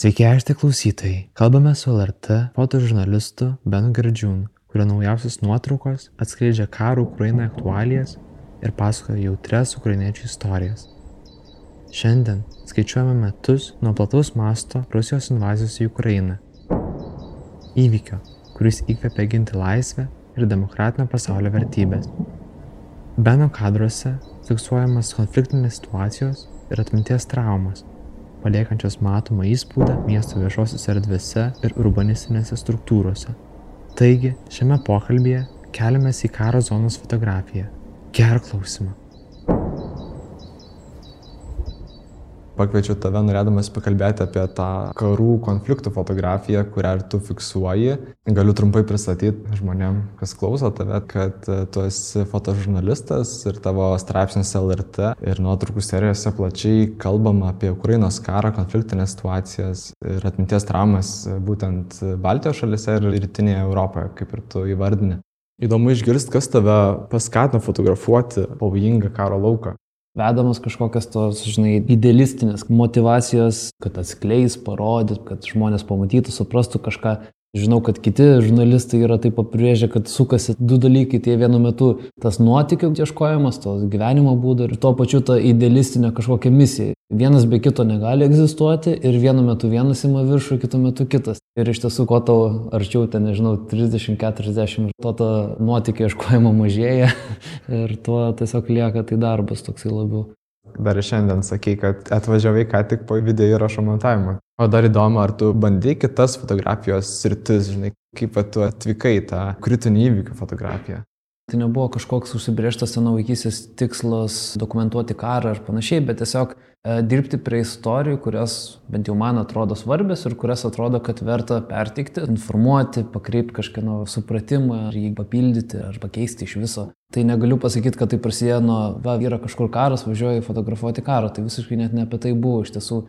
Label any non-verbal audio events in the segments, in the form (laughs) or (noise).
Sveiki, ašti klausytojai. Kalbame su LRT fotožurnalistu Benu Gardžiūnu, kurio naujausios nuotraukos atskleidžia karo Ukrainoje aktualijas ir pasakoja jautres ukrainiečių istorijas. Šiandien skaičiuojame metus nuo plataus masto Rusijos invazijos į Ukrainą. Įvykio, kuris įkvėpė ginti laisvę ir demokratinio pasaulio vertybės. Beno kadruose fiksuojamas konfliktinės situacijos ir atminties traumas, paliekančios matomą įspūdą miesto viešosiuose erdvėse ir urbanistinėse struktūrose. Taigi, šiame pokalbėje keliamės į karo zonos fotografiją. Gerą klausimą. Pakviečiau tave norėdamas pakalbėti apie tą karų konfliktų fotografiją, kurią ir tu fiksuoji. Galiu trumpai pristatyti žmonėm, kas klauso tave, kad e, tu esi fotožurnalistas ir tavo straipsnis LRT ir nuotraukų serijose plačiai kalbama apie Ukrainos karą, konfliktinės situacijas ir atminties traumas būtent Baltijos šalise ir rytinėje Europoje, kaip ir tu įvardini. Įdomu išgirsti, kas tave paskatino fotografuoti pavojingą karo lauką vedamas kažkokios tos, žinai, idealistinės motivacijos, kad atskleis, parodyt, kad žmonės pamatytų, suprastų kažką. Žinau, kad kiti žurnalistai yra taip apibrėžę, kad sukasi du dalykai, tie vienu metu tas nuotikių ieškojimas, to gyvenimo būdo ir tuo pačiu ta idealistinė kažkokia misija. Vienas be kito negali egzistuoti ir vienu metu vienas ima viršų, kitu metu kitas. Ir iš tiesų, kuo tau arčiau, ten nežinau, 30-40, to to nuotikio ieškojimo mažėja (laughs) ir tuo tiesiog lieka tai darbas toksai labiau. Dar šiandien sakai, kad atvažiavai ką tik po video įrašo montavimo. O dar įdomu, ar tu bandai kitas fotografijos sritis, žinai, kaip tu atvykai tą kritinį įvykių fotografiją. Tai nebuvo kažkoks užsibrieštas seno vaikysės tikslas dokumentuoti karą ar panašiai, bet tiesiog e, dirbti prie istorijų, kurios bent jau man atrodo svarbios ir kurias atrodo, kad verta perteikti, informuoti, pakreipti kažkieno supratimą, ar jį papildyti, ar pakeisti iš viso. Tai negaliu pasakyti, kad tai prasidėjo nuo, va, yra kažkur karas, važiuoju fotografuoti karą, tai visiškai net ne apie tai buvo iš tiesų.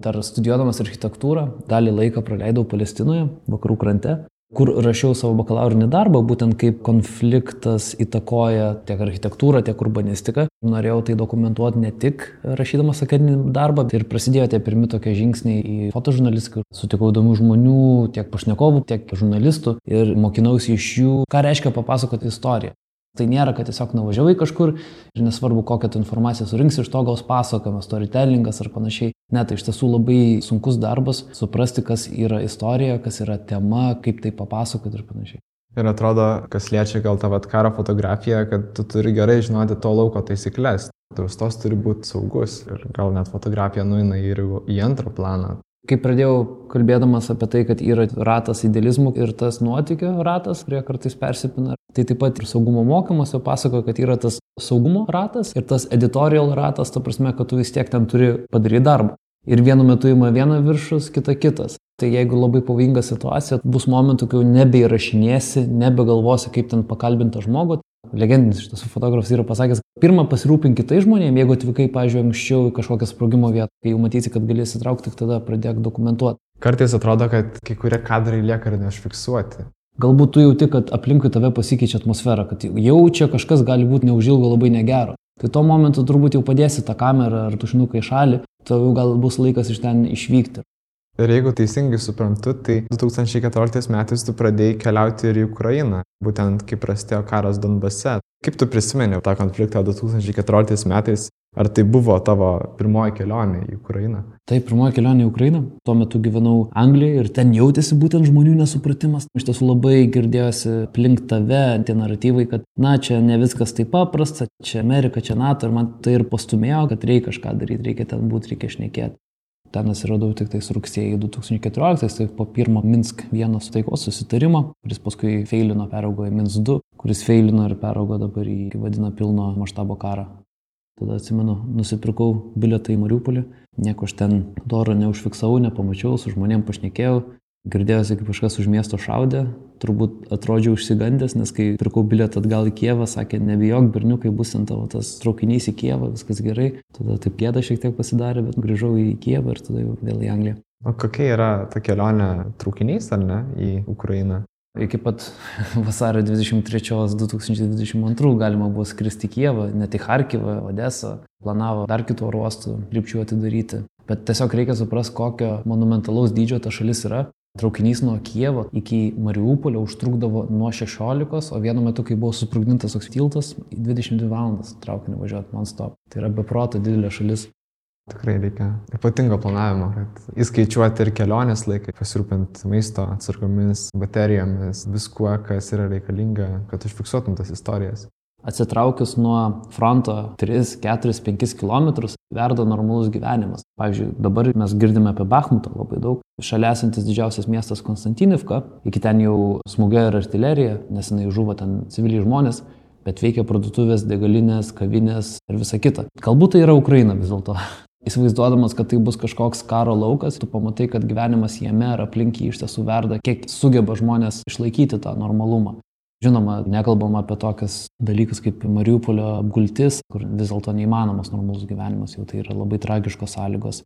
Dar studijuodamas architektūrą, dalį laiko praleidau Palestinoje, vakarų krante kur rašiau savo bakalaurinį darbą, būtent kaip konfliktas įtakoja tiek architektūrą, tiek urbanistiką. Norėjau tai dokumentuoti ne tik rašydamas akademinį darbą, tai ir prasidėjo tie pirmi tokie žingsniai į fotožurnalistiką. Sutikau įdomių žmonių, tiek pašnekovų, tiek žurnalistų ir mokinausi iš jų, ką reiškia papasakoti istoriją. Tai nėra, kad tiesiog nuvažiavai kažkur ir nesvarbu, kokią tu informaciją surinksi, iš to gaus pasakojimas, storytellingas ar panašiai. Ne, tai iš tiesų labai sunkus darbas suprasti, kas yra istorija, kas yra tema, kaip tai papasakoti ir panašiai. Ir atrodo, kas liečia gal tą karo fotografiją, kad tu turi gerai žinoti to lauko taisyklės. Tos turi būti saugus ir gal net fotografija nuina ir į antrą planą. Kai pradėjau kalbėdamas apie tai, kad yra ratas idealizmų ir tas nuotykio ratas, kurie kartais persipina, tai taip pat ir saugumo mokymuose pasakoja, kad yra tas saugumo ratas ir tas editorial ratas, ta prasme, kad tu vis tiek ten turi padaryti darbą. Ir vienu metu ima viena viršus, kita kitas. Tai jeigu labai pavojinga situacija, bus momentų, kai jau nebeįrašinėsi, nebegalvosi, kaip ten pakalbinti žmogų, legendinis šitas fotografas yra pasakęs, pirmą pasirūpink kitai žmonėms, jeigu atvykai, pažiūrėjau, anksčiau į kažkokią sprogimo vietą, kai jau matysi, kad galėsi traukti, tik tada pradėk dokumentuoti. Kartais atrodo, kad kai kurie kadrai lieka ir neužfiksuoti. Galbūt tu jauti, kad aplinkui tave pasikeičia atmosfera, kad jau čia kažkas gali būti neužilgo labai negero. Tai tuo momentu turbūt jau padėsi tą kamerą ar tušinuką į šalį, tau jau gal bus laikas iš ten išvykti. Ir jeigu teisingai suprantu, tai 2014 metais tu pradėjai keliauti ir į Ukrainą, būtent kai prasidėjo karas Donbase. Kaip tu prisimeni tą konfliktą 2014 metais? Ar tai buvo tavo pirmoji kelionė į Ukrainą? Tai pirmoji kelionė į Ukrainą. Tuo metu gyvenau Anglijoje ir ten jautėsi būtent žmonių nesupratimas. Iš tiesų labai girdėjosi aplink tave tie naratyvai, kad na čia ne viskas taip paprasta, čia Amerika, čia NATO ir man tai ir pastumėjo, kad reikia kažką daryti, reikia ten būti, reikia šnekėti. Ten atsiradau tik tais rugsėjai 2014, tai po pirmo Minsk vienos taikos susitarimo, kuris paskui feilino peraugo į Minsk 2, kuris feilino ir peraugo dabar į vadina pilno maštabo karą. Tada atsimenu, nusipirkau bilietą į Mariupolį, nieko aš ten doro neužfiksavau, nepamačiau, su žmonėm pašnekėjau, Girdėjosi, kaip kažkas už miesto šaudė, turbūt atrodžiau užsigandęs, nes kai pirkau bilietą atgal į Kievą, sakė, nebijok, berniukai bus ant tavo tas traukinys į Kievą, viskas gerai. Tada taip gėda šiek tiek pasidarė, bet grįžau į Kievą ir tada jau vėl į Angliją. O kokia yra ta kelionė traukiniais, ar ne, į Ukrainą? Iki pat (laughs) vasario 23-2022 galima buvo skristi į Kievą, net į Harkivą, Odesą, planavo dar kitų oro uostų krypčių atidaryti. Bet tiesiog reikia suprasti, kokio monumentalaus dydžio ta šalis yra. Traukinys nuo Kievo iki Mariupolio užtrukdavo nuo 16, o vienu metu, kai buvo susprogdintas toks tiltas, 22 valandas traukiniu važiuoti non-stop. Tai yra beproto didelė šalis. Tikrai reikia ypatingo planavimo, kad įskaičiuoti ir kelionės laikai, pasirūpinti maisto atsargomis, baterijomis, viskuo, kas yra reikalinga, kad užfiksuotum tas istorijas. Atsitraukus nuo fronto 3, 4, 5 km verda normalus gyvenimas. Pavyzdžiui, dabar mes girdime apie Bahmutą labai daug. Šalia esantis didžiausias miestas Konstantinivka, iki ten jau smūgė ir artilerija, nes jinai žuvo ten civiliai žmonės, bet veikia parduotuvės, degalinės, kavinės ir visa kita. Galbūt tai yra Ukraina vis dėlto. (laughs) Įsivaizduodamas, kad tai bus kažkoks karo laukas, tu pamatai, kad gyvenimas jame ar aplink jį iš tiesų verda, kiek sugeba žmonės išlaikyti tą normalumą. Žinoma, nekalbam apie tokius dalykus kaip Mariupolio apgultis, kur vis dėlto neįmanomas normalus gyvenimas, jau tai yra labai tragiškos sąlygos.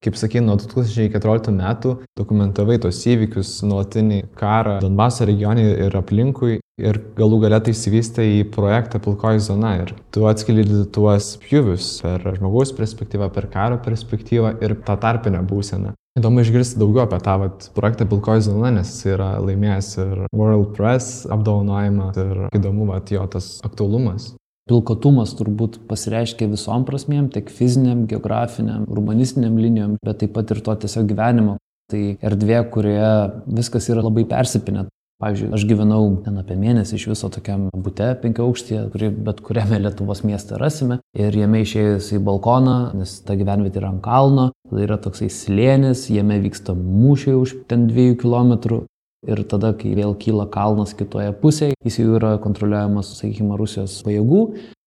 Kaip sakė, nuo 2014 metų dokumentavai tos įvykius, nuolatinį karą Donbaso regione ir aplinkui ir galų galia tai įsivystė į projektą Pilkoji zona ir tu atskleidi tuos pjūvius per žmogaus perspektyvą, per karo perspektyvą ir tą tarpinę būseną. Įdomu išgirsti daugiau apie tą vat, projektą Pilkoji zona, nes jis yra laimėjęs ir World Press apdovanojimą ir įdomu vat, jo tas aktualumas. Pilkotumas turbūt pasireiškia visom prasmėm, tiek fiziniam, geografiniam, urbanistiniam linijom, bet taip pat ir to tiesiog gyvenimo. Tai erdvė, kurioje viskas yra labai persipinę. Pavyzdžiui, aš gyvenau ten apie mėnesį iš viso tokiam bute penkiaukštyje, kurį bet kuriame Lietuvos mieste rasime. Ir jame išėjus į balkoną, nes ta gyvenvietė yra ant kalno, tada yra toksai slėnis, jame vyksta mūšiai už ten dviejų kilometrų. Ir tada, kai vėl kyla kalnas kitoje pusėje, jis jau yra kontroliuojamas, sakykime, Rusijos pajėgų.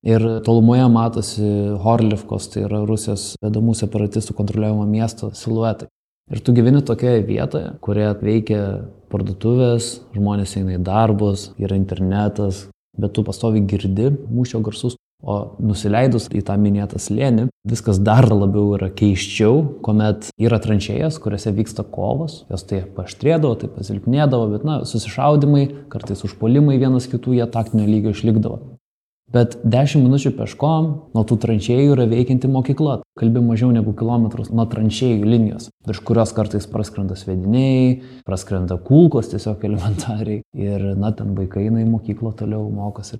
Ir tolumoje matosi Horlivkos, tai yra Rusijos vedamų separatistų kontroliuojamo miesto siluetai. Ir tu gyveni tokioje vietoje, kurioje veikia parduotuvės, žmonės eina į darbus, yra internetas, bet tu pastovi girdi mūšio garsus, O nusileidus į tą minėtą slėnį, viskas dar labiau yra keiščiau, kuomet yra tranšėjas, kuriuose vyksta kovos, jos tai paštrėdavo, tai pasilpnėdavo, bet, na, susišaudimai, kartais užpolimai vienas kitų, jie taktinio lygio išlikdavo. Bet 10 minučių peškom nuo tų tranšėjų yra veikianti mokykla. Kalbi mažiau negu kilometrus nuo tranšėjų linijos, virš kurios kartais praskrenda svediniai, praskrenda kulkos tiesiog elementariai. Ir, na, ten vaikai eina į mokyklą toliau mokosi.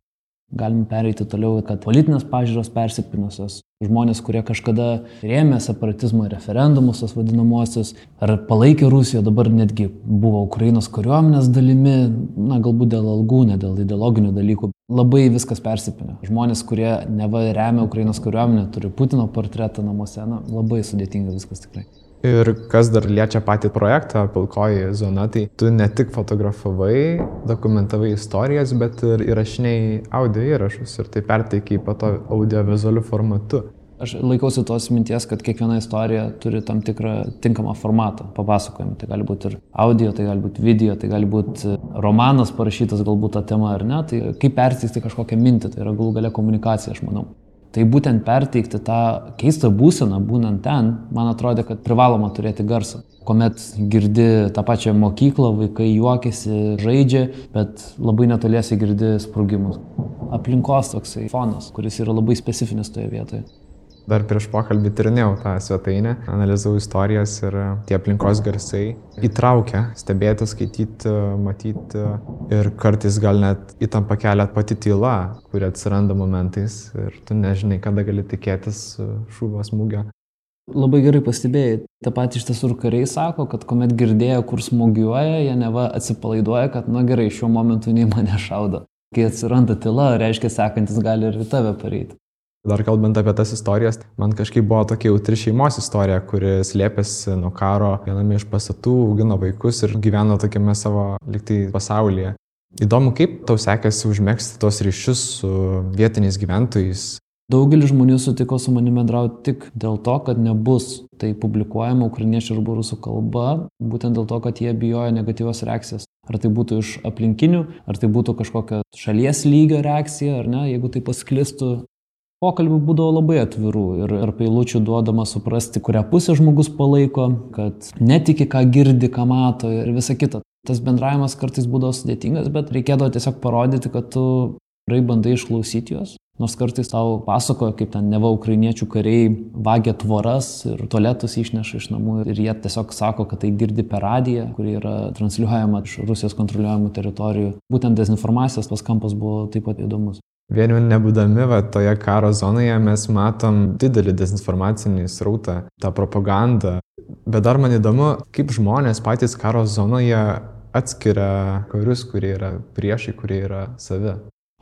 Galim pereiti toliau, kad politinės pažiūros persipinusios, žmonės, kurie kažkada rėmė separatizmo referendumus, tos vadinamosius, ar palaikė Rusiją, dabar netgi buvo Ukrainos kariuomenės dalimi, na galbūt dėl algų, ne dėl ideologinių dalykų. Labai viskas persipinę. Žmonės, kurie neva remia Ukrainos kariuomenę, turi Putino portretą namuose, na labai sudėtinga viskas tikrai. Ir kas dar liečia patį projektą Pilkoji zona, tai tu ne tik fotografavai, dokumentavai istorijas, bet ir įrašiniai audio įrašus ir tai perteikiai po to audiovizualiu formatu. Aš laikausi tos minties, kad kiekviena istorija turi tam tikrą tinkamą formatą papasakojimą. Tai gali būti ir audio, tai gali būti video, tai gali būti romanas parašytas galbūt tą temą ar ne. Tai kaip perteikti kažkokią mintį, tai yra galų gale komunikacija, aš manau. Tai būtent perteikti tą keistą būseną, būnant ten, man atrodo, kad privaloma turėti garsą. Komet girdi tą pačią mokyklą, vaikai juokiasi, žaidžia, bet labai netoliesi girdi sprogimus. Aplinkos toksai fonas, kuris yra labai specifinis toje vietoje. Dar prieš pokalbį tyrinėjau tą svetainę, analizavau istorijas ir tie aplinkos garsai įtraukia stebėti, skaityti, matyti ir kartais gal net įtampa kelia pati tyla, kuri atsiranda momentais ir tu nežinai, kada gali tikėtis šūvio smūgio. Labai gerai pastebėjai, tą patį iš tiesų ir kariai sako, kad kuomet girdėjo, kur smūgiuoja, jie neva atsipalaiduoja, kad na gerai, šiuo momentu nei mane šaudo. Kai atsiranda tyla, reiškia, sekantis gali ir tave pareiti. Dar kalbant apie tas istorijas, man kažkaip buvo tokia jautri šeimos istorija, kuri slėpėsi nuo karo viename iš pastatų, augino vaikus ir gyveno tokiame savo liktai pasaulyje. Įdomu, kaip tau sekėsi užmėgsti tos ryšius su vietiniais gyventojais. Daugelis žmonių sutiko su manimi bendrauti tik dėl to, kad nebus tai publikuojama ukrainiečių ir rusų kalba, būtent dėl to, kad jie bijojo negatyvios reakcijos. Ar tai būtų iš aplinkinių, ar tai būtų kažkokia šalies lygio reakcija, ar ne, jeigu tai pasklistų Pokalbių būdavo labai atvirų ir tarp eilučių duodama suprasti, kurią pusę žmogus palaiko, kad netiki, ką girdi, ką mato ir visa kita. Tas bendravimas kartais būdavo sudėtingas, bet reikėdavo tiesiog parodyti, kad tu Rai bandai išklausyti juos, nors kartais tau pasakoja, kaip ten neva ukrainiečių kariai vagia tvoras ir tualetus išneša iš namų ir jie tiesiog sako, kad tai girdi per radiją, kuri yra transliuojama iš Rusijos kontroliuojamų teritorijų. Būtent dezinformacijos tas kampas buvo taip pat įdomus. Vien jau nebūdami va, toje karo zonoje mes matom didelį dezinformacinį srautą, tą propagandą. Bet dar man įdomu, kaip žmonės patys karo zonoje atskiria karius, kurie yra priešai, kurie yra savi.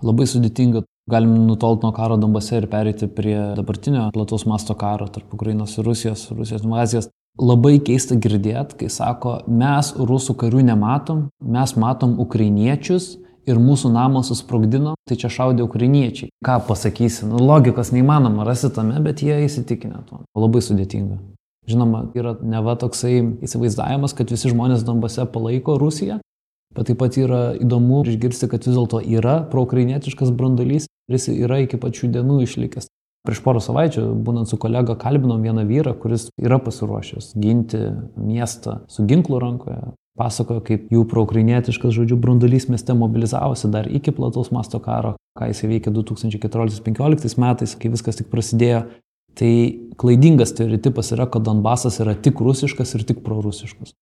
Labai sudėtinga. Galim nutolti nuo karo Donbase ir pereiti prie dabartinio plataus masto karo tarp Ukrainos ir Rusijos, Rusijos invazijos. Labai keista girdėti, kai sako, mes rusų karių nematom, mes matom ukrainiečius ir mūsų namą susprogdino, tai čia šaudė ukrainiečiai. Ką pasakysi, nu, logikos neįmanoma rasti tame, bet jie įsitikinę tuo. Labai sudėtinga. Žinoma, yra neva toksai įsivaizdavimas, kad visi žmonės Donbase palaiko Rusiją, bet taip pat yra įdomu išgirsti, kad vis dėlto yra proukrainietiškas brandolys ir jis yra iki pačių dienų išlikęs. Prieš porą savaičių, būnant su kolega, kalbinom vieną vyrą, kuris yra pasiruošęs ginti miestą su ginklu rankoje. Pasakojo, kaip jų proukrainietiškas, žodžiu, brandolys mieste mobilizavosi dar iki plataus masto karo, ką jis įveikė 2014-2015 metais, kai viskas tik prasidėjo. Tai klaidingas stereotipas yra, kad Donbasas yra tik rusiškas ir tik prorusiškas.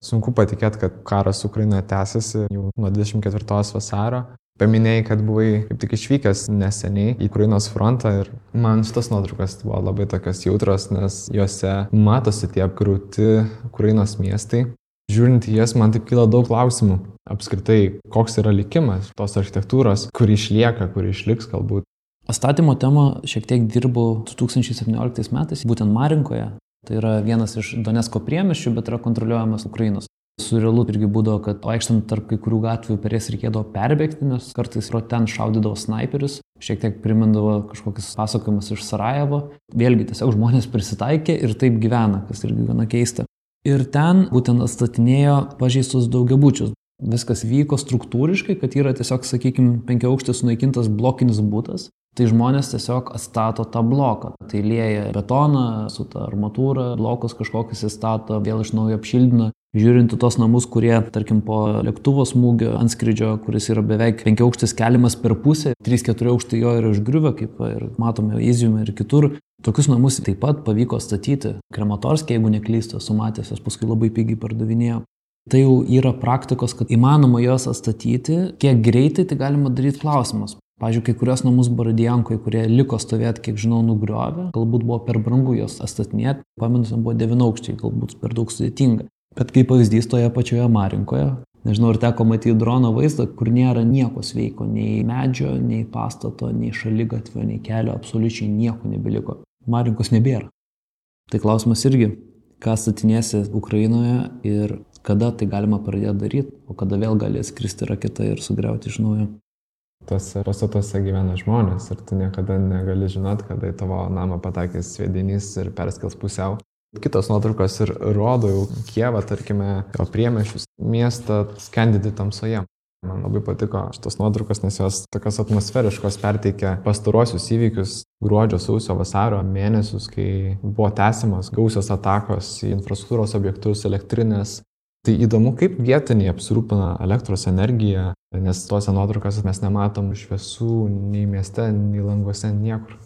Sunku patikėti, kad karas Ukrainoje tęsiasi jau nuo 24 vasario. Paminėjai, kad buvai kaip tik išvykęs neseniai į Ukrainos frontą ir man šitas nuotraukas buvo labai tokios jautros, nes juose matosi tie apkrūti Ukrainos miestai. Žiūrint į jas, man taip kyla daug klausimų. Apskritai, koks yra likimas tos architektūros, kuri išlieka, kuri išliks galbūt. Pastatymo temą šiek tiek dirbau 2017 metais, būtent Marinkoje. Tai yra vienas iš Donetsko priemiščių, bet yra kontroliuojamas Ukrainos. Surrealu irgi būdavo, kad vaikštant tarp kai kurių gatvių per jas reikėdavo perbėgti, nes kartais pro ten šaudydavo snaiperius, šiek tiek primindavo kažkokius pasakojimus iš Sarajevo. Vėlgi tiesiog žmonės prisitaikė ir taip gyvena, kas irgi gana keista. Ir ten būtent atstatinėjo pažeistus daugiabučius. Viskas vyko struktūriškai, kad yra tiesiog, sakykime, penkiaukštis sunaikintas blokinis būtas, Tai žmonės tiesiog atstato tą bloką. Tai lieja betoną su tą armatūrą, blokus kažkokius įstato, vėl iš naujo apšildina. Žiūrint į tos namus, kurie, tarkim, po lėktuvo smūgio antskridžio, kuris yra beveik penki aukštis keliamas per pusę, 3-4 aukštai jo yra išgriuvę, kaip ir matome Iziume ir kitur. Tokius namus taip pat pavyko statyti. Krematorskė, jeigu neklystu, sumatęs, jas paskui labai pigiai pardavinėjo. Tai jau yra praktikos, kad įmanoma juos atstatyti, kiek greitai tai galima daryti klausimas. Pavyzdžiui, kai kurios namus Baradijankoje, kurie liko stovėti, kiek žinau, nugriovė, galbūt buvo per brangu juos atstatinėti, pamenu, buvo devynaukščiai, galbūt per daug sudėtinga. Bet kaip pavyzdys toje pačioje Marinkoje, nežinau, ar teko matyti drono vaizdą, kur nėra nieko sveiko, nei medžio, nei pastato, nei šalygatvio, nei kelio, absoliučiai nieko nebeliko. Marinkos nebėra. Tai klausimas irgi, ką statinėsi Ukrainoje ir kada tai galima pradėti daryti, o kada vėl gali skristi raketa ir sugriauti iš naujo. Tuose pastatuose gyvena žmonės ir tu niekada negali žinot, kada į tavo namą pataikys sviedinys ir perskels pusiau. Kitos nuotraukos ir rodo jau Kievą, tarkime, jo priemešius, miestą skendinti tamsoje. Man labai patiko šitos nuotraukos, nes jos tokios atmosferiškos perteikia pastarosius įvykius gruodžio, sausio, vasario mėnesius, kai buvo tęsiamas gausios atakos į infrastruktūros objektus, elektrinės, Tai įdomu, kaip vietiniai apsirūpina elektros energiją, nes tuose nuotraukose mes nematom šviesų nei mieste, nei languose, niekur.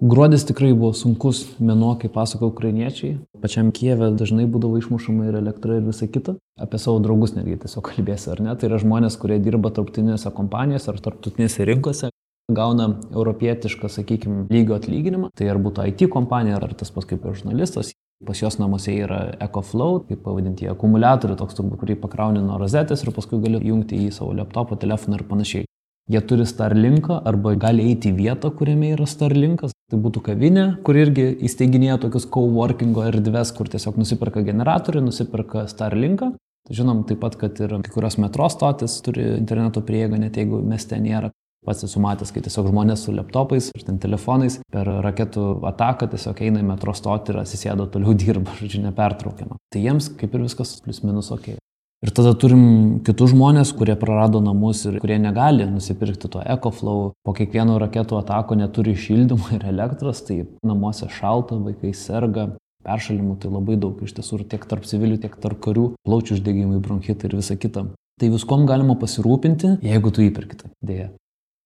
Gruodis tikrai buvo sunkus mėnuo, kaip pasako ukrainiečiai. Pačiam Kievė dažnai būdavo išmušama ir elektra ir visa kita. Apie savo draugus netgi tiesiog kalbėsi, ar ne? Tai yra žmonės, kurie dirba tarptautinėse kompanijose ar tarptautinėse rinkose, gauna europietišką, sakykime, lygio atlyginimą. Tai ar būtų IT kompanija, ar tas pats kaip ir žurnalistas, Pas jos namuose yra EcoFlow, kaip pavadinti, akumuliatorių, toks turbūt, kurį pakrauni nuo rozetės ir paskui gali jungti į savo laptopą, telefoną ir panašiai. Jie turi Starlinką arba gali eiti į vietą, kuriame yra Starlinkas. Tai būtų kavinė, kur irgi įsteiginėja tokius coworkingo erdves, kur tiesiog nusiperka generatorių, nusiperka Starlinką. Tai žinom taip pat, kad ir kai kurios metro stotis turi interneto prieigą, net jeigu mieste nėra. Pats esu matęs, kai tiesiog žmonės su laptopais ir ten telefonais per raketų ataką tiesiog eina į metro stotį ir atsisėdo toliau dirba, žodžiu, nepertraukiama. Tai jiems kaip ir viskas plus minus ok. Ir tada turim kitus žmonės, kurie prarado namus ir kurie negali nusipirkti to EcoFlow. Po kiekvieno raketų atako neturi šildymo ir elektros, tai namuose šalta, vaikai serga, peršalimų tai labai daug iš tiesų ir tiek tarp civilių, tiek tarp karių, plaučių uždegimai, bronchitai ir visa kita. Tai viskom galima pasirūpinti, jeigu tu įperkite. Dėja.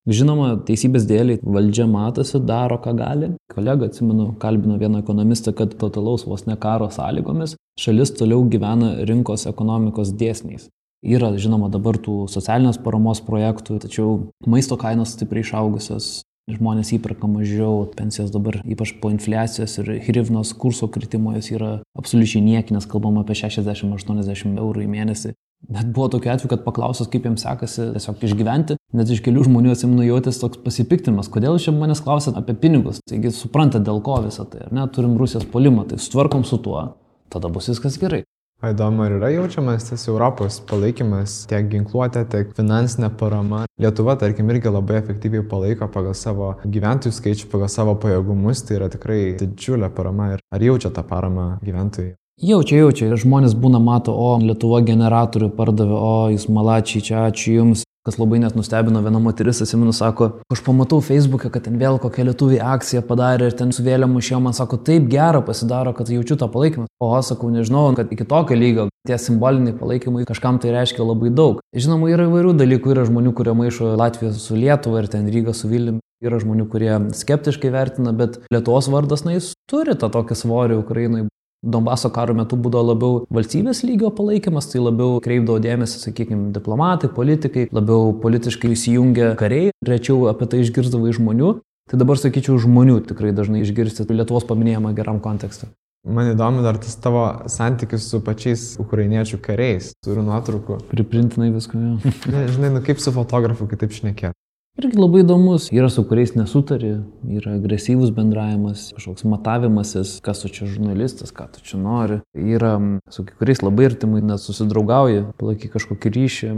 Žinoma, teisybės dėliai valdžia matosi, daro, ką gali. Kolega, atsimenu, kalbino vieną ekonomistą, kad totalaus vos ne karo sąlygomis šalis toliau gyvena rinkos ekonomikos dėsniais. Yra, žinoma, dabar tų socialinės paramos projektų, tačiau maisto kainos stipriai išaugusios, žmonės įperka mažiau, pensijos dabar, ypač po infliacijos ir hrivnos kurso kritimo, jos yra absoliučiai niekinės, kalbam apie 60-80 eurų į mėnesį. Net buvo tokiu atveju, kad paklausęs, kaip jiems sekasi tiesiog išgyventi, net iš kelių žmonių atsimenu jautės toks pasipiktimas, kodėl čia manęs klausėt apie pinigus. Taigi suprantate, dėl ko visą tai, ar ne, turim Rusijos polimą, tai sutvarkom su tuo, tada bus viskas gerai. O įdomu, ar yra jaučiamas tas Europos palaikymas tiek ginkluotė, tiek finansinė parama. Lietuva, tarkim, irgi labai efektyviai palaiko pagal savo gyventojų skaičių, pagal savo pajėgumus, tai yra tikrai didžiulė parama. Ir ar jaučia tą paramą gyventojai? Jaučia, jaučia. Žmonės būna mato, o Lietuva generatorių pardavė, o jūs malačiai, čia ačiū jums. Kas labai net nustebino, viena moteris, atsimenu, sako, aš pamatau Facebook'e, kad ten vėl kokia lietuvių akcija padarė ir ten su vėliamu išėjo, man sako, taip gera pasidaro, kad jaučiu tą palaikymą. O aš sakau, nežinau, kad iki tokio lygio tie simboliniai palaikymai kažkam tai reiškia labai daug. Žinoma, yra įvairių dalykų, yra žmonių, kurie maišo Latviją su Lietuva ir ten Ryga su Vilniumi. Yra žmonių, kurie skeptiškai vertina, bet Lietuvos vardas, na, jis turi tą tokį svorį Ukrainai. Donbaso karo metu būdavo labiau valstybės lygio palaikymas, tai labiau kreipdavo dėmesį, sakykime, diplomatai, politikai, labiau politiškai įsijungia kariai, rečiau apie tai išgirdavo iš žmonių. Tai dabar sakyčiau, žmonių tikrai dažnai išgirsti Lietuvos paminėjimą geram kontekste. Man įdomu dar tas tavo santykis su pačiais ukrainiečių kariais. Turiu nuotraukų. Priprintinai visko. Ne, žinai, nu kaip su fotografu kitaip šnekėti. Irgi labai įdomus, yra su kuriais nesutari, yra agresyvus bendravimas, kažkoks matavimasis, kas tu čia žurnalistas, ką tu čia nori. Yra su kuriais labai artimai net susidraugauji, palaikai kažkokį ryšį.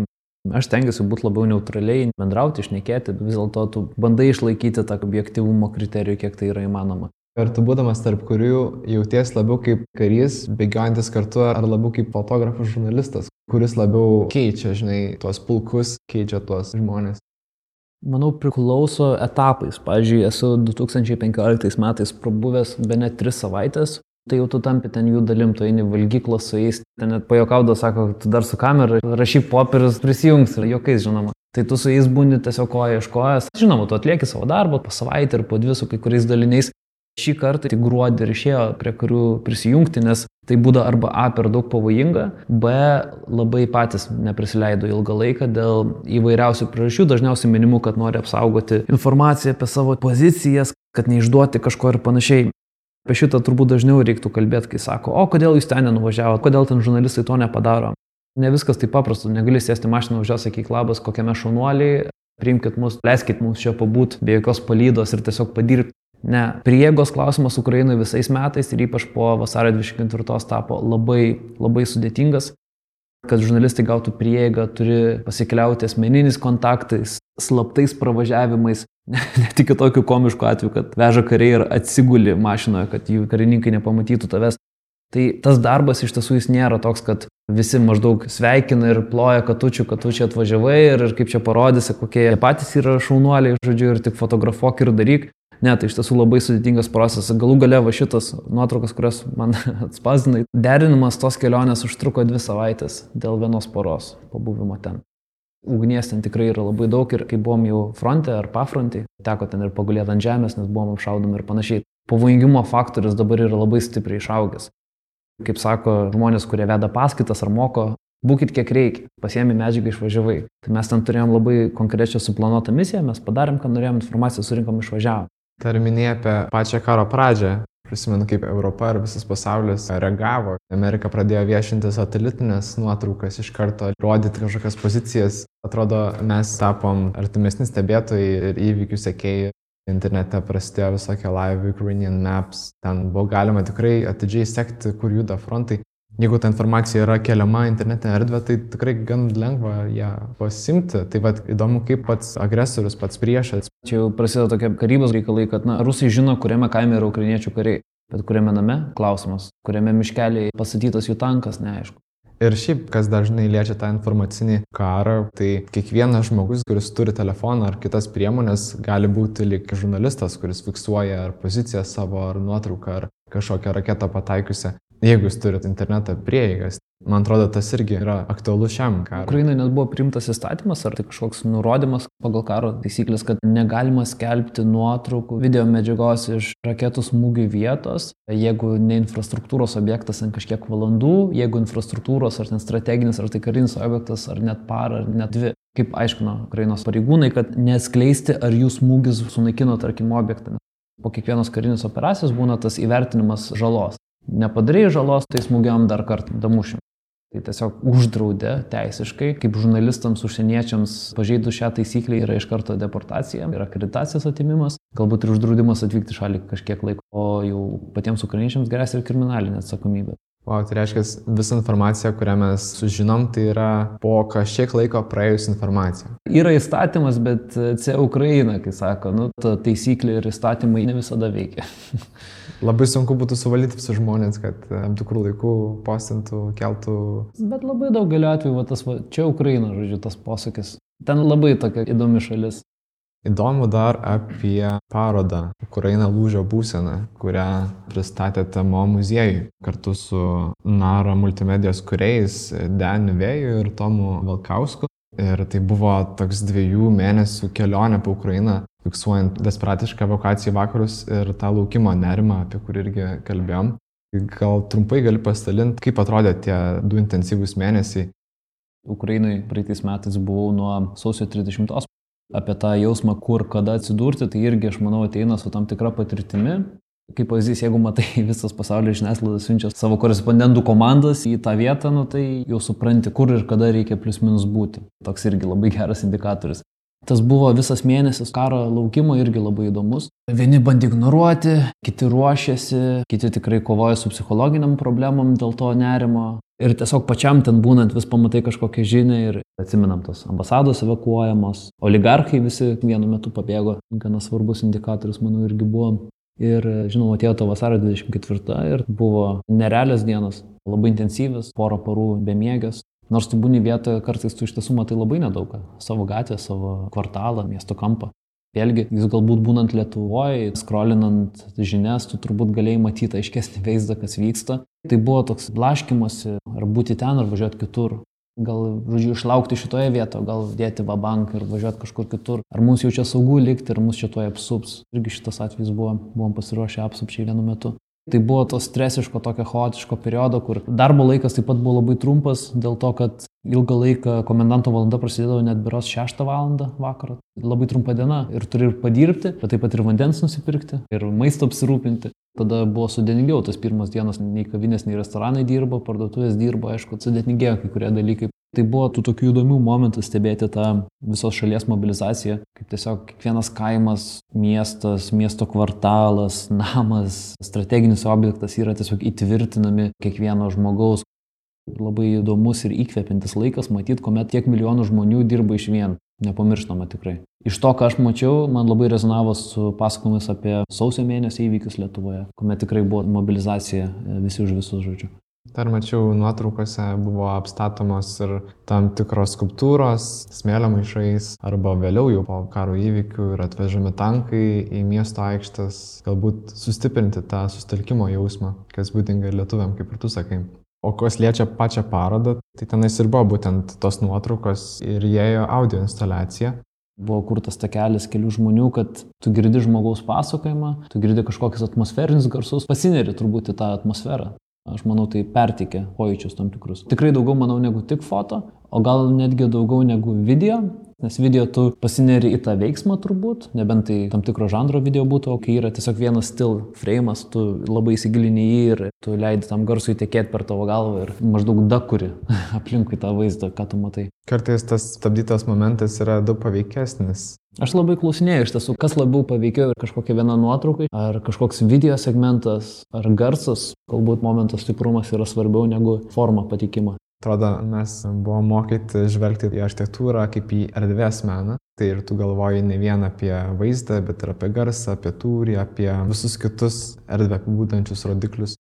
Aš tengiuosi būti labiau neutraliai, bendrauti, išnekėti, vis dėlto tu bandai išlaikyti tą objektivumo kriterijų, kiek tai yra įmanoma. Ir tu būdamas tarp kurių jauties labiau kaip karys, bėgiojantis kartu, ar labiau kaip fotografas, žurnalistas, kuris labiau keičia, žinai, tuos pulkus, keičia tuos žmonės. Manau, priklauso etapais. Pavyzdžiui, esu 2015 metais prabuvęs be net 3 savaitės, tai jau tu tampi ten jų dalim, tu eini valgyklą su jais, ten net pajokaudo, sako, tu dar su kamera, rašyk popierius, prisijungs ir jokiais, žinoma. Tai tu su jais būni tiesiog koja ieškojęs. Žinoma, tu atlieki savo darbą po savaitę ir po dvi su kai kuriais daliniais. Šį kartą tik gruodį ir išėjo prie kurių prisijungti, nes tai būda arba A per daug pavojinga, B labai patys neprisileido ilgą laiką dėl įvairiausių priežasčių, dažniausiai minimu, kad nori apsaugoti informaciją apie savo pozicijas, kad neišduoti kažko ir panašiai. Apie šitą turbūt dažniau reiktų kalbėti, kai sako, o kodėl jūs ten nenuvažiavote, kodėl ten žurnalistai to nepadaro. Ne viskas taip paprasta, negali sėsti mašiną ją, sakyk labas, kokiame šaunuoliai, priimkite mus, leiskite mums čia pabūt be jokios palydos ir tiesiog padirbti. Ne, priegos klausimas Ukrainai visais metais ir ypač po vasario 24 tapo labai, labai sudėtingas. Kad žurnalistai gautų prieigą, turi pasikliauti asmeniniais kontaktais, slaptais pravažiavimais, (laughs) ne, ne tik tokių komiškų atvejų, kad veža kariai ir atsiguli mašinoje, kad jų karininkai nepamatytų tavęs. Tai tas darbas iš tiesų jis nėra toks, kad visi maždaug sveikina ir ploja, kad tu čia, kad tu čia atvažiavai ir, ir kaip čia parodysi, kokie patys yra šaunuoliai, žodžiu, ir tik fotografuok ir daryk. Ne, tai iš tiesų labai sudėtingas procesas. Galų gale va šitas nuotraukas, kurias man (laughs) atspausdinai, derinimas tos kelionės užtruko dvi savaitės dėl vienos poros pabuvimo ten. Ugnies ten tikrai yra labai daug ir kai buvom jau fronte ar pafronte, teko ten ir pagulėti ant žemės, nes buvom apšaudomi ir panašiai. Pavojingumo faktorius dabar yra labai stipriai išaugęs. Kaip sako žmonės, kurie veda paskaitas ar moko, būkit kiek reikia, pasiemi medžiagą išvažiavai. Tai mes ten turėjom labai konkrečią suplanuotą misiją, mes padarėm, ką norėjom, informaciją surinkom, išvažiavom. Dar minėjai apie pačią karo pradžią. Prisimenu, kaip Europa ir visas pasaulis reagavo. Amerika pradėjo viešinti satelitinės nuotraukas iš karto, rodyti kažkokias pozicijas. Atrodo, mes tapom artimesni stebėtojai ir įvykių sekėjai. Internete prasidėjo visokie live Ukrainian maps. Ten buvo galima tikrai atidžiai sekti, kur juda frontai jeigu ta informacija yra keliama internetinė erdvė, tai tikrai gan lengva ją pasimti. Tai vad įdomu, kaip pats agresorius, pats priešas. Čia jau prasideda tokie karybos reikalai, kad na, rusai žino, kuriame kaime yra ukrainiečių kariai, bet kuriame name klausimas, kuriame miškeliai pastatytas jų tankas, neaišku. Ir šiaip, kas dažnai liečia tą informacinį karą, tai kiekvienas žmogus, kuris turi telefoną ar kitas priemonės, gali būti lik žurnalistas, kuris fiksuoja ar poziciją savo, ar nuotrauką, ar kažkokią raketą pataikiusią jeigu jūs turit interneto prieigas. Man atrodo, tas irgi yra aktualus šiam karui. Ukrainai net buvo priimtas įstatymas, ar tai kažkoks nurodymas pagal karo taisyklės, kad negalima skelbti nuotraukų, video medžiagos iš raketų smūgių vietos, jeigu ne infrastruktūros objektas ant kažkiek valandų, jeigu infrastruktūros ar ten strateginis, ar tai karinis objektas, ar net parą, ar net dvi. Kaip aiškino Ukrainos pareigūnai, kad neskleisti, ar jų smūgis sunaikino, tarkim, objektą. Po kiekvienos karinės operacijos būna tas įvertinimas žalos. Nepadarėjai žalos, tai smūgiam dar kartą damušim. Tai tiesiog uždraudė teisiškai, kaip žurnalistams, užsieniečiams pažeidus šią taisyklę yra iš karto deportacija, yra akreditacijos atimimas, galbūt ir uždraudimas atvykti šalį kažkiek laiko, o jau patiems ukrainiečiams grėsia ir kriminalinė atsakomybė. O tai reiškia, visa informacija, kurią mes sužinom, tai yra po kažkiek laiko praėjus informacija. Yra įstatymas, bet čia Ukraina, kai sako, nu, ta taisyklė ir įstatymai ne visada veikia. (laughs) Labai sunku būtų suvaldyti visus žmonės, kad tam tikrų laikų postintų, keltų. Bet labai daugeliu atveju, va, tas, va, čia Ukraina, žodžiu, tas posakis. Ten labai tokia įdomi šalis. Įdomu dar apie parodą Ukraina lūžio būsena, kurią pristatėte Mo muziejui kartu su Nara multimedijos kuriejais Deniu Vėju ir Tomu Valkausku. Ir tai buvo toks dviejų mėnesių kelionė po Ukrainą, fiksuojant desperatišką evakuaciją į vakarus ir tą laukimo nerimą, apie kurį irgi kalbėjom. Gal trumpai gali pasidalinti, kaip atrodė tie du intensyvūs mėnesiai. Ukrainai praeitais metais buvau nuo sausio 30 apie tą jausmą, kur, kada atsidurti, tai irgi, aš manau, ateina su tam tikra patirtimi. Kaip pavyzdys, jeigu matai (laughs) visas pasaulio žiniasklaida siunčia savo korespondentų komandas į tą vietą, nu, tai jau supranti, kur ir kada reikia plius minus būti. Toks irgi labai geras indikatorius. Tas buvo visas mėnesis karo laukimo irgi labai įdomus. Vieni bandė ignoruoti, kiti ruošėsi, kiti tikrai kovoja su psichologiniam problemom dėl to nerimo. Ir tiesiog pačiam ten būnant vis pamatai kažkokią žinią ir atsiminam tos ambasados evakuojamos, oligarchai visi vienu metu pabėgo, gana svarbus indikatorius, manau, irgi buvo. Ir, žinoma, atėjo to vasario 24 ir buvo nerealios dienos, labai intensyvios, porą parų bemiegės. Nors tu būni vietoje, kartais tu iš tiesų matai labai nedaug. Savo gatvę, savo kvartalą, miesto kampą. Vėlgi, jūs galbūt būnant Lietuvoje, skrolinant žinias, tu turbūt galėjai matyti aiškesnį vaizdą, kas vyksta. Tai buvo toks blaškimosi, ar būti ten, ar važiuoti kitur. Gal, žodžiu, išlaukti šitoje vietoje, gal dėti vabank ir važiuoti kažkur kitur. Ar mums jau čia saugu likti, ar mus čia toje apsups. Irgi šitas atvejis buvo, buvom pasiruošę apsupčiai vienu metu. Tai buvo to stresiško, tokio chaotiško periodo, kur darbo laikas taip pat buvo labai trumpas, dėl to, kad ilgą laiką komendanto valanda prasidėdavo net beros 6 val. vakarą. Labai trumpa diena ir turi ir padirbti, bet taip pat ir vandens nusipirkti, ir maisto apsirūpinti. Tada buvo sudėtingiau, tas pirmas dienas nei kavinės, nei restoranai dirbo, parduotuvės dirbo, aišku, sudėtingėjo kai kurie dalykai. Tai buvo tų tokių įdomių momentų stebėti tą visos šalies mobilizaciją, kaip tiesiog kiekvienas kaimas, miestas, miesto kvartalas, (laughs) namas, strateginis objektas yra tiesiog įtvirtinami kiekvieno žmogaus. Labai įdomus ir įkvepiantis laikas matyti, kuomet tiek milijonų žmonių dirba iš vien. Nepamirštama tikrai. Iš to, ką aš mačiau, man labai rezonavo su pasakojimais apie sausio mėnesio įvykius Lietuvoje, kuomet tikrai buvo mobilizacija visi už visus žodžių. Dar mačiau nuotraukose buvo apstatomos ir tam tikros skulptūros, smėlio maišais, arba vėliau jau po karo įvykių ir atvežami tankai į miesto aikštas, galbūt sustiprinti tą sustelkimo jausmą, kas būdinga lietuviam, kaip ir tu sakai. O kas liečia pačią parodą, tai tenais ir buvo būtent tos nuotraukos ir jėjo audio instaliacija. Buvo kurtas takelis kelių žmonių, kad tu girdi žmogaus pasakojimą, tu girdi kažkokius atmosferinius garsus, pasineri turbūt į tą atmosferą. Aš manau, tai pertikė pojūčius tam tikrus. Tikrai daugiau, manau, negu tik foto, o gal netgi daugiau negu video, nes video tu pasineri į tą veiksmą turbūt, nebent tai tam tikro žanro video būtų, o kai yra tiesiog vienas still frame'as, tu labai įsigilini jį ir tu leidi tam garsui tekėti per tavo galvą ir maždaug dakuri (laughs) aplinkui tą vaizdą, ką tu matai. Kartais tas stabdytas momentas yra daug paveikesnis. Aš labai klausinėjau iš tiesų, kas labiau paveikėjo kažkokia viena nuotraukai, ar kažkoks video segmentas, ar garsas, galbūt momento stiprumas yra svarbiau negu forma patikima. Atrodo, mes buvome mokyti žvelgti į architektūrą kaip į erdvės meną. Tai ir tu galvoji ne vien apie vaizdą, bet ir apie garsą, apie tūrį, apie visus kitus erdvę apibūdančius rodiklius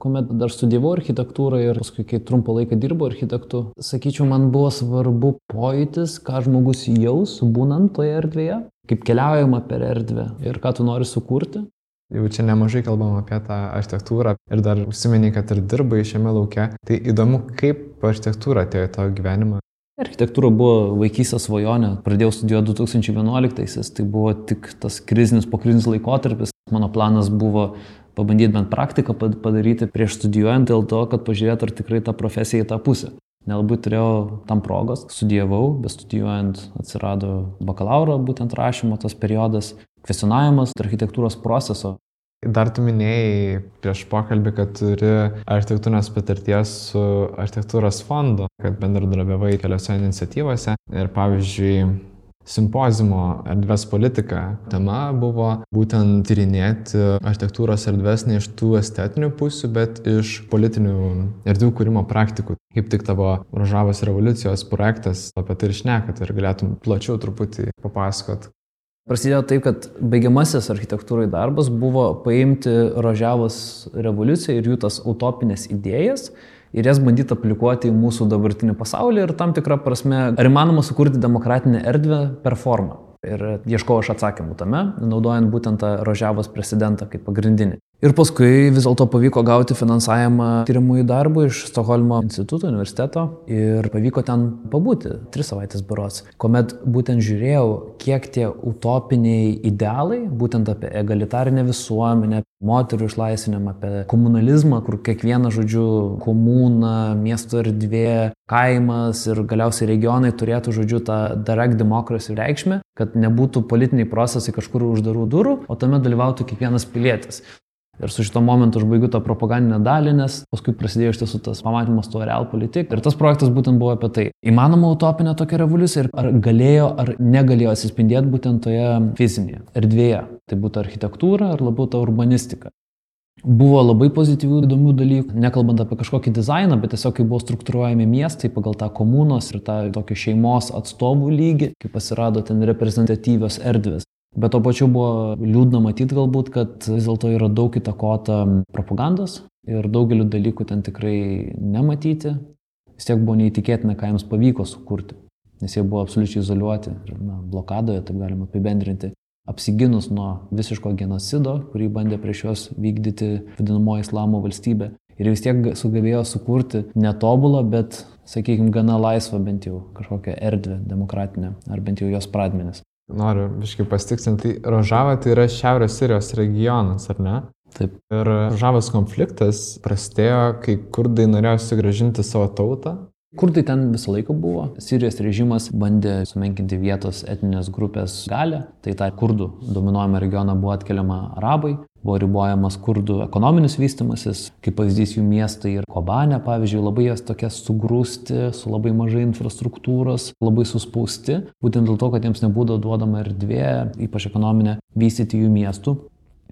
kuomet dar studijavau architektūrą ir paskui, kai trumpą laiką dirbau architektu, sakyčiau, man buvo svarbu pojūtis, ką žmogus jaus, būnant toje erdvėje, kaip keliaujama per erdvę ir ką tu nori sukurti. Jau čia nemažai kalbam apie tą architektūrą ir dar užsimeni, kad ir dirbai šiame lauke. Tai įdomu, kaip architektūra atėjo į tavo gyvenimą. Architektūra buvo vaikystės svajonė. Pradėjau studijuoti 2011-aisiais, tai buvo tik tas krizinis, pokrizinis laikotarpis. Mano planas buvo pabandyti bent praktiką padaryti prieš studijuojant dėl to, kad pažiūrėt, ar tikrai ta profesija į tą pusę. Nelabai turėjau tam progos, studijavau, bet studijuojant atsirado bakalauro būtent rašymo tas periodas, kvestionavimas architektūros proceso. Dar tu minėjai prieš pokalbį, kad turi architektūrinės patirties su architektūros fondu, kad bendradarbiavai keliose iniciatyvose ir pavyzdžiui simpozimo erdvės politika tema buvo būtent tyrinėti architektūros erdvės ne iš tų estetinių pusių, bet iš politinių erdvių kūrimo praktikų. Kaip tik tavo Rožavos revoliucijos projektas apie tai ir šnekat ir galėtum plačiau truputį papasakot. Prasidėjo taip, kad baigiamasis architektūrai darbas buvo paimti Rožavos revoliuciją ir jų tas utopinės idėjas ir jas bandyti aplikuoti į mūsų dabartinį pasaulį ir tam tikrą prasme, ar įmanoma sukurti demokratinę erdvę per formą. Ir ieškojau aš atsakymų tame, naudojant būtent tą Rožiavos prezidentą kaip pagrindinį. Ir paskui vis dėlto pavyko gauti finansavimą tyrimųjų darbų iš Stokholmo instituto universiteto ir pavyko ten pabūti tris savaitės baros, kuomet būtent žiūrėjau, kiek tie utopiniai idealai, būtent apie egalitarinę visuomenę, moterų išlaisvinimą, apie komunalizmą, kur kiekviena, žodžiu, komuna, miesto erdvė, kaimas ir galiausiai regionai turėtų, žodžiu, tą direct democracy reikšmę, kad nebūtų politiniai procesai kažkur uždarų durų, o tame dalyvautų kiekvienas pilietis. Ir su šito momentu aš baigiu tą propagandinę dalį, nes paskui prasidėjo iš tiesų tas pamatymas to real politik. Ir tas projektas būtent buvo apie tai. Įmanoma utopinė tokia revoliucija ir ar galėjo ar negalėjo atsispindėti būtent toje fizinėje erdvėje. Tai būtų architektūra ar labiau ta urbanistika. Buvo labai pozityvių įdomių dalykų, nekalbant apie kažkokį dizainą, bet tiesiog kaip buvo struktūruojami miestai pagal tą komunos ir tą tokį šeimos atstovų lygį, kaip pasirodo ten reprezentatyvios erdvės. Bet to pačiu buvo liūdna matyti galbūt, kad vis dėlto yra daug įtakota propagandos ir daugeliu dalykų ten tikrai nematyti. Vis tiek buvo neįtikėtina, ką jiems pavyko sukurti, nes jie buvo absoliučiai izoliuoti ir na, blokadoje, taip galima apibendrinti, apsiginus nuo visiško genocido, kurį bandė prieš juos vykdyti vadinamoji islamo valstybė. Ir vis tiek sugebėjo sukurti netobulą, bet, sakykime, gana laisvą bent jau kažkokią erdvę demokratinę, ar bent jau jos pradmenis. Noriu visiškai pastiksinti, tai Rožava tai yra Šiaurės Sirijos regionas, ar ne? Taip. Ir Rožavos konfliktas prasidėjo, kai kurdai norėjo sugražinti savo tautą. Kurdai ten visą laiką buvo. Sirijos režimas bandė sumenkinti vietos etninės grupės galę. Tai tą kurdų dominuojamą regioną buvo atkeliama arabai buvo ribojamas kurdų ekonominis vystimasis, kaip pavyzdys jų miestai ir Kobanė, pavyzdžiui, labai jas tokie sugrūsti, su labai mažai infrastruktūros, labai suspausti, būtent dėl to, kad jiems nebūdavo duodama erdvė, ypač ekonominė, vystyti jų miestų.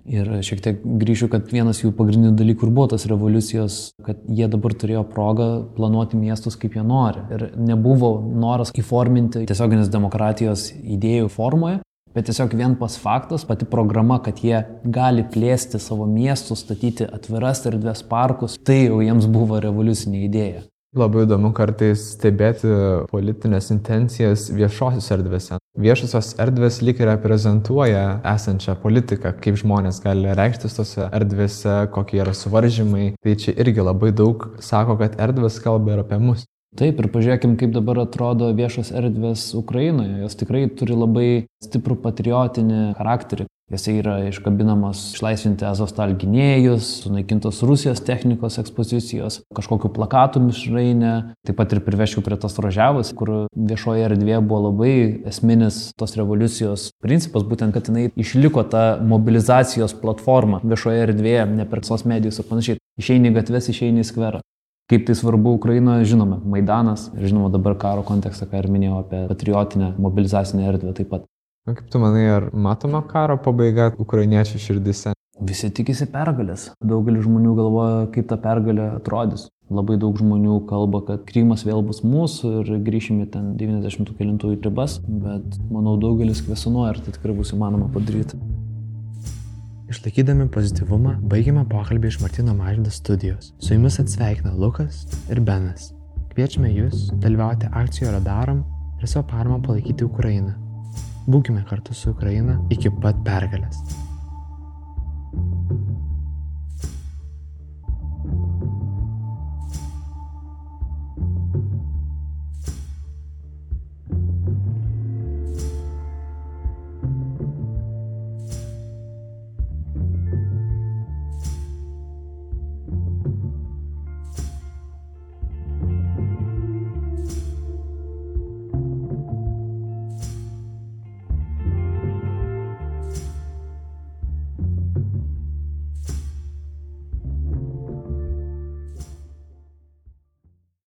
Ir šiek tiek grįšiu, kad vienas jų pagrindinių dalykų ir buvo tas revoliucijos, kad jie dabar turėjo progą planuoti miestus kaip jie nori. Ir nebuvo noras įforminti tiesioginės demokratijos idėjų formoje, Bet tiesiog vien pas faktas, pati programa, kad jie gali plėsti savo miestus, statyti atviras erdvės parkus, tai jau jiems buvo revoliucinė idėja. Labai įdomu kartais stebėti politinės intencijas viešosios erdvėse. Viešosios erdvės lyg ir reprezentuoja esančią politiką, kaip žmonės gali reikštis tose erdvėse, kokie yra suvaržymai. Tai čia irgi labai daug sako, kad erdvės kalba ir apie mus. Taip, ir pažiūrėkim, kaip dabar atrodo viešos erdvės Ukrainoje. Jos tikrai turi labai stiprų patriotinį charakterį. Jose yra iškabinamos išlaisvinti Azovstal gynėjus, sunaikintos Rusijos technikos ekspozicijos, kažkokiu plakatų mišrainė. Taip pat ir priveščiau prie tos rožiavos, kur viešoje erdvėje buvo labai esminis tos revoliucijos principas, būtent, kad jinai išliko ta mobilizacijos platforma viešoje erdvėje, ne per sos medijus ir panašiai. Išeini gatves, išeini skverą. Kaip tai svarbu Ukrainoje, žinome, Maidanas ir žinoma dabar karo kontekstą, ką ir minėjau apie patriotinę mobilizacinę erdvę taip pat. O kaip tu manai, ar matoma karo pabaiga ukrainiečių širdise? Visi tikisi pergalės. Daugelis žmonių galvoja, kaip ta pergalė atrodys. Labai daug žmonių kalba, kad Krymas vėl bus mūsų ir grįšime ten 90 kilintųjų ribas, bet manau daugelis kvesionuoja, ar tai tikrai bus įmanoma padaryti. Išlaikydami pozityvumą, baigėme pokalbį iš Martino Mažydo studijos. Su jumis atsveikina Lukas ir Benas. Kviečiame jūs dalyvauti akcijoje Radarom ir savo paramą palaikyti Ukrainą. Būkime kartu su Ukraina iki pat pergalės.